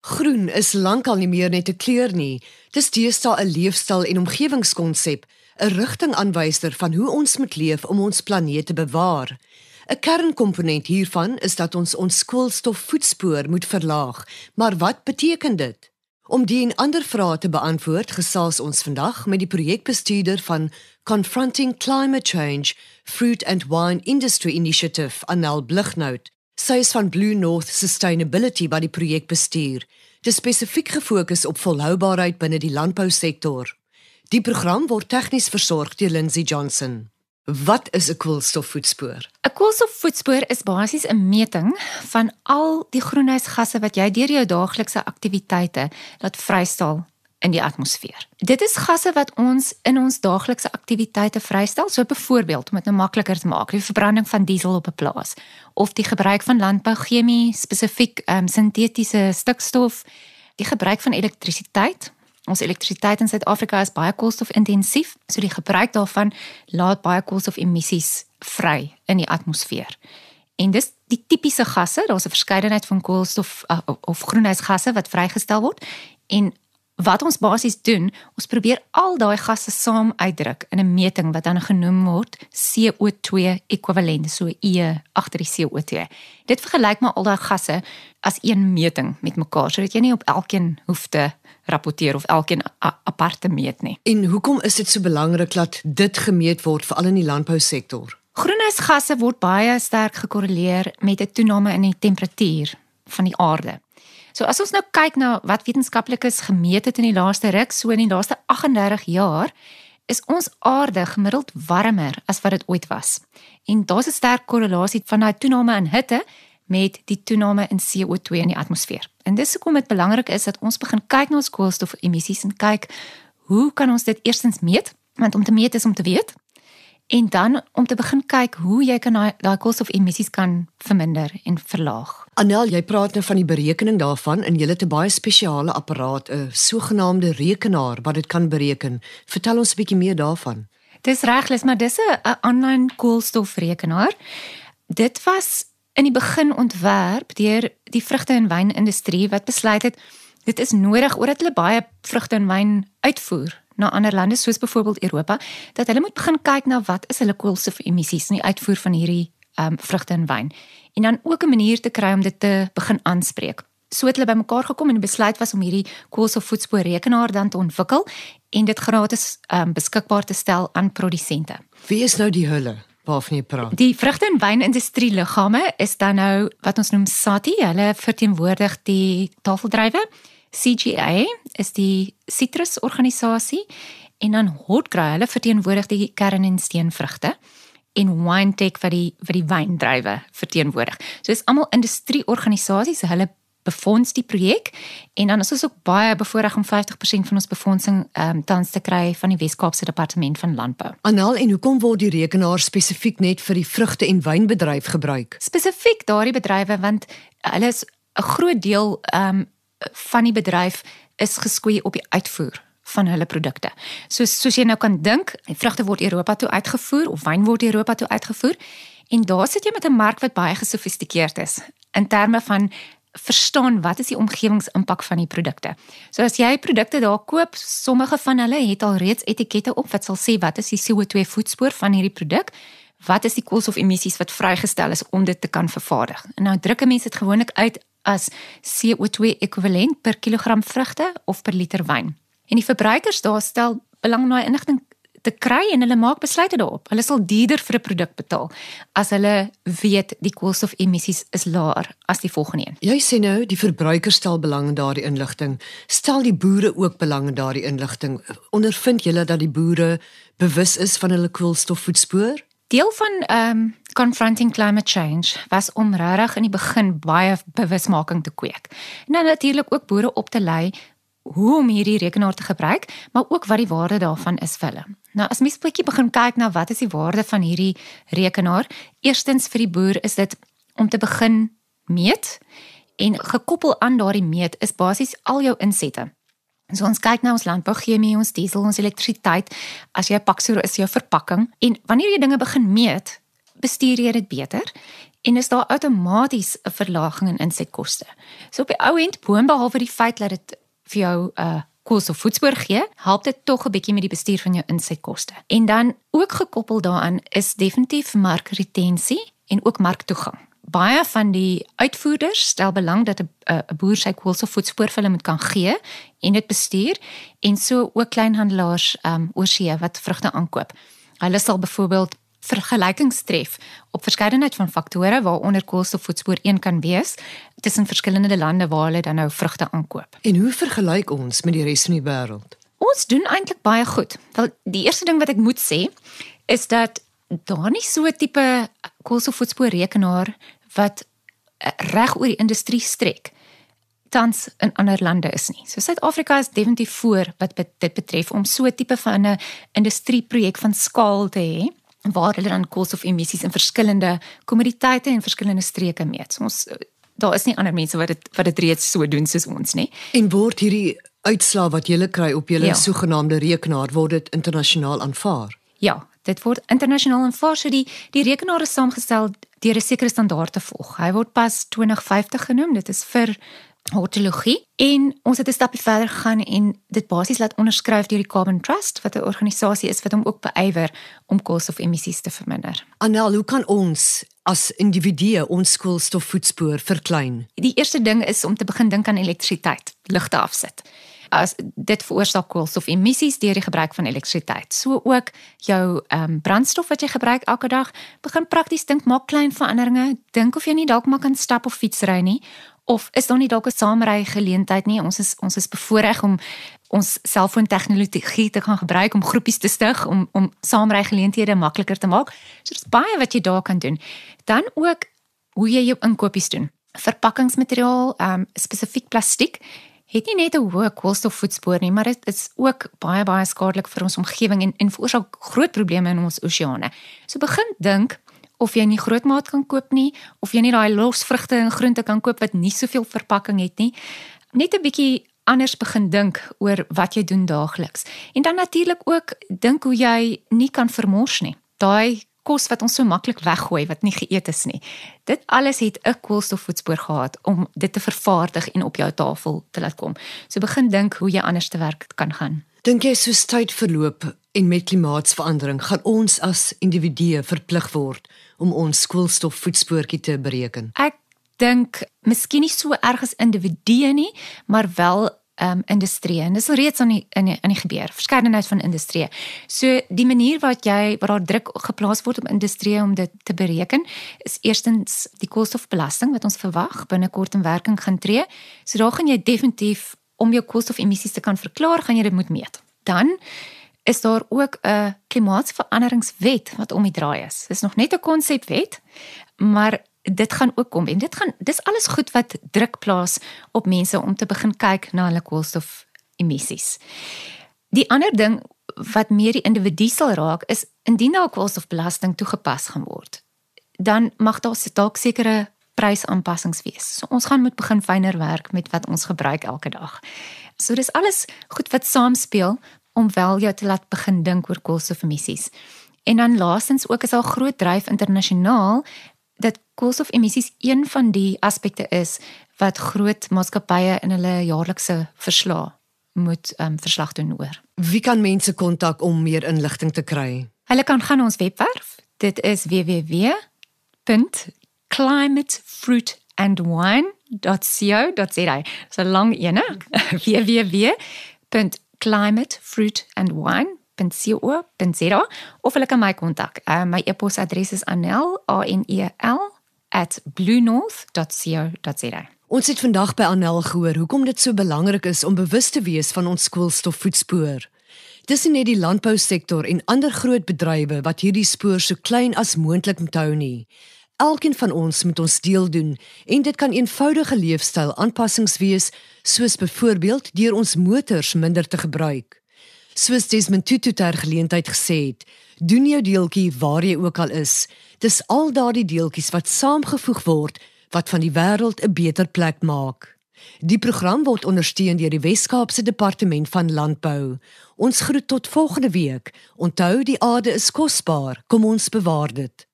Groen is lankal nie meer net 'n kleur nie. Dis deesdae 'n leefstyl en omgewingskonsep, 'n rigtingaanwyser van hoe ons moet leef om ons planeet te bewaar. 'n Kernkomponent hiervan is dat ons ons koolstofvoetspoor moet verlaag. Maar wat beteken dit? Om die en ander vrae te beantwoord, gesels ons vandag met die projekbestuurder van Confronting Climate Change Fruit and Wine Industry Initiative, Anel Blighnout. Sy is van Blue North Sustainability by die projek bestuur. Dit spesifiek gefokus op volhoubaarheid binne die landbousektor. Die program word tegnies versorg deur Lindsay Johnson. Wat is 'n koolstofvoetspoor? 'n Koolstofvoetspoor is basies 'n meting van al die groenhuisgasse wat jy deur jou daaglikse aktiwiteite laat vrystal in die atmosfeer. Dit is gasse wat ons in ons daaglikse aktiwiteite vrystel, so byvoorbeeld om dit nou makliker te maak, die verbranding van diesel op 'n plaas of die gebruik van landbouchemie, spesifiek um, sintetiese stikstof, die gebruik van elektrisiteit. Ons elektrisiteit in Suid-Afrika is baie koolstofintensief, so die gebruik daarvan laat baie koolstofemissies vry in die atmosfeer. En dis die tipiese gasse, daar's 'n verskeidenheid van koolstof uh, of groenhuisgasse wat vrygestel word en wat ons basies doen, ons probeer al daai gasse saam uitdruk in 'n meting wat dan genoem word CO2 ekwivalent, so E agter die CO2. Dit vergelyk maar al daai gasse as een meting met mekaar sodat jy nie op elkeen hoef te rapporteer of elkeen apart te meet nie. En hoekom is dit so belangrik dat dit gemeet word veral in die landbousektor? Groenhuisgasse word baie sterk gekorreleer met 'n toename in die temperatuur van die aarde. So as ons nou kyk na wat wetenskaplikes gemeet het in die laaste ruk, so in die laaste 38 jaar, is ons aarde gemiddeld warmer as wat dit ooit was. En daar's 'n sterk korrelasie van daai toename in hitte met die toename in CO2 in die atmosfeer. En dis hoekom dit belangrik is dat ons begin kyk na ons koolstofemissies en kyk hoe kan ons dit eerstens meet? Want om te meet is om te weet en dan om te begin kyk hoe jy kan daai koolstofemissies kan verminder en verlaag. Anel, jy praat nou van die berekening daarvan en jy het 'n baie spesiale apparaat, 'n sogenaamde rekenaar wat dit kan bereken. Vertel ons 'n bietjie meer daarvan. Dis regles, maar dis 'n aanlyn koolstofrekenaar. Dit was in die begin ontwerp deur die vrugte en wynindustrie wat besluit het dit is nodig omdat hulle baie vrugte en wyn uitvoer na ander lande soos byvoorbeeld Europa dat hulle moet begin kyk na wat is hulle koolstofemissies in die uitvoer van hierdie ehm um, vrugte en wyn en dan ook 'n manier te kry om dit te begin aanspreek. So het hulle bymekaar gekom en besluit was om hierdie koolstofvoetspoor rekenaar dan te ontwikkel en dit gratis ehm um, beskikbaar te stel aan produsente. Wie is nou die hulle? waarvan jy praat. Die vrugte en wynindustrie liggame is dan nou wat ons noem SATI, hulle verteenwoordig die tafeldrywe CGA is die sitrusorganisasie en dan Hotgray hulle verteenwoordig die kern en steenvrugte en WineTech wat die vir die wyndrywe verteenwoordig. So is almal industrieorganisasies, hulle befonds die projek en dan is ons ook baie bevoordeel om 50% van ons befondsing ehm um, tans te kry van die Wes-Kaapse Departement van Landbou. Anal en hoekom word die rekenaar spesifiek net vir die vrugte en wynbedryf gebruik? Spesifiek daardie bedrywe want hulle is 'n groot deel ehm um, van die bedryf is geskoei op die uitvoer van hulle produkte. So soos jy nou kan dink, vrugte word Europa toe uitgevoer of wyn word Europa toe uitgevoer en daar sit jy met 'n mark wat baie gesofistikeerd is in terme van verstaan wat is die omgewingsimpak van die produkte. So as jy produkte daar koop, sommige van hulle het al reeds etikette op wat sal sê wat is die CO2 voetspoor van hierdie produk, wat is die koolstofemissies wat vrygestel is om dit te kan vervaardig. En nou druk mense dit gewoonlik uit as CO2 ekwivalent per kilogram vrugte of per liter wyn. En die verbruikers daar stel belang na inligting te kry en hulle maak besluite daarop. Hulle sal duurder vir 'n produk betaal as hulle weet die koolstofemissies is laer as die volgende een. Jy sê nou die verbruikers stel belang in daardie inligting. Stel die boere ook belang in daardie inligting? Ondervind julle dat die boere bewus is van hulle koolstofvoetspoor? Deel van ehm um, confronting climate change was om regtig in die begin baie bewusmaking te kweek. En dan natuurlik ook boere op te lei hoe om hierdie rekenaar te gebruik, maar ook wat die waarde daarvan is vir hulle. Nou as mens bietjie begin kyk na wat is die waarde van hierdie rekenaar? Eerstens vir die boer is dit om te begin meet en gekoppel aan daardie meet is basies al jou insette. So ons kyk na ons landbouchemie, ons diesel, ons elektrisiteit, as jy 'n paksoer is jou verpakking en wanneer jy dinge begin meet, bestuur jy dit beter en is daar outomaties 'n verlaging in insetkoste. So op die ou end, boonbehalwe die feit dat dit vir jou 'n uh, koolstofvoetspoor gee, help dit tog 'n bietjie met die bestuur van jou insetkoste. En dan ook gekoppel daaraan is definitief markretensie en ook marktoegang. Baie van die uitvoerders stel belang dat 'n 'n boer sy koolstofvoetspoor vir hulle moet kan gee en dit bestuur en so ook kleinhandelaars um oorsee wat vrugte aankoop. Hulle sal byvoorbeeld vergelykings tref op verskeidenheid van faktore waaronder koolstofvoetspoor een kan wees tussen verskillende lande waar hulle dan nou vrugte aankoop. En hoe vergelyk ons met die res van die wêreld? Ons doen eintlik baie goed. Wel die eerste ding wat ek moet sê is dat daar nie so 'n tipe koolstofvoetspoor rekenaar wat eh, reg oor die industrie strek tans in ander lande is nie. So Suid-Afrika is definitief voor wat dit betref om so 'n tipe van 'n industrieprojek van skaal te hê waar hulle dan koolstofemissies in verskillende kommoditeite en verskillende streke meet. So ons daar is nie ander mense wat dit wat dit reeds so doen soos ons nie. En word hierdie uitslaa wat jy kry op julle ja. sogenaamde rekenaar word dit internasionaal aanvaar? Ja, dit word internasionaal aanvaar. So die die rekenaar is saamgestel deur 'n sekere standaard te volg. Hy word pas 2050 genoem. Dit is vir hortologie en ons het 'n stapie verder gegaan en dit basies laat onderskryf deur die Carbon Trust wat 'n organisasie is wat hom ook beywer om koolstofemissies te verminder. Anel, hoe kan ons as individue ons koolstofvoetspoor verklein? Die eerste ding is om te begin dink aan elektrisiteit, ligte afsit. As dit veroorsaak koolstofemissies deur die gebruik van elektrisiteit. So ook jou ehm um, brandstof wat jy gebruik elke dag, begin prakties dink, maak klein veranderinge, dink of jy nie dalk maar kan stap of fietsry nie of is daar nie dalk 'n saamry geleentheid nie? Ons is ons is bevoorreg om ons selfoon tegnologie te kan gebruik om groepies te stig om om saamry geleenthede makliker te maak. So dit's baie wat jy daar kan doen. Dan ook hoe jy jou inkopies doen. Verpakkingsmateriaal, ehm um, spesifiek plastiek het nie net 'n hoë koolstofvoetspoor nie, maar dit is ook baie baie skadelik vir ons omgewing en en veroorsaak groot probleme in ons oseane. So begin dink of jy nie grootmaat kan koop nie of jy nie daai los vrugte en groente kan koop wat nie soveel verpakking het nie. Net 'n bietjie anders begin dink oor wat jy doen daagliks. En dan natuurlik ook dink hoe jy nie kan vermors nie. Daai kos wat ons so maklik weggooi wat nie geëet is nie. Dit alles het 'n koolstofvoetspoor gehad om dit te vervaardig en op jou tafel te laat kom. So begin dink hoe jy anders te werk kan gaan. Dink jy soos tyd verloop en met klimaatsverandering gaan ons as individue verplig word om ons koolstofvoetspoortjie te bereken? Ek dink miskien nie so erg as individue nie, maar wel um, industrie en dis al reeds aan die in die, in die gebeur verskeidenheid van industrie. So die manier wat jy wat daar druk geplaas word op industrie om dit te bereken is eerstens die koolstofbelasting wat ons verwag binnekort in werking gaan tree. So daar gaan jy definitief om jou koolstofemissies te kan verklaar, gaan jy dit moet meet. Dan is daar ook 'n klimaatsveranderingswet wat om die draai is. Dis nog net 'n konsepwet, maar dit gaan ook kom en dit gaan dis alles goed wat druk plaas op mense om te begin kyk na hulle koolstofemissies. Die ander ding wat meer die individu sal raak is indien daar koolstofbelasting toegepas gaan word, dan mag daar dalk sekere prysaanpassings wees. So ons gaan moet begin fyner werk met wat ons gebruik elke dag. So dis alles goed wat saamspeel om wel jou te laat begin dink oor koolstofemissies. En dan laastens ook is al groot dryf internasionaal dat koolstofemissies een van die aspekte is wat groot maatskappye in hulle jaarlikse verslae moet um, verslag doen oor. Wie kan mense kontak om meer inligting te kry? Hulle kan gaan ons webwerf. Dit is www climatefruitandwine.co.za. Dis 'n lang ene. www.climatefruitandwine.co.za of hulle kan my kontak. Uh, my e-posadres is anel@bluenorth.co.za. Ons het vandag by Anel gehoor hoekom dit so belangrik is om bewus te wees van ons koolstofvoetspoor. Dis nie die landbousektor en ander groot bedrywe wat hierdie spoor so klein as moontlik moet hou nie. Elkeen van ons moet ons deel doen en dit kan eenvoudige leefstyl aanpassings wees soos byvoorbeeld deur ons motors minder te gebruik. Soos Desmond Tutu ter geleentheid gesê het, doen jou deeltjie waar jy ook al is. Dis al daardie deeltjies wat saamgevoeg word wat van die wêreld 'n beter plek maak. Die program word ondersteun deur die Wes-Kaapse Departement van Landbou. Ons groet tot volgende week. Onthou die aarde is kosbaar. Kom ons bewaar dit.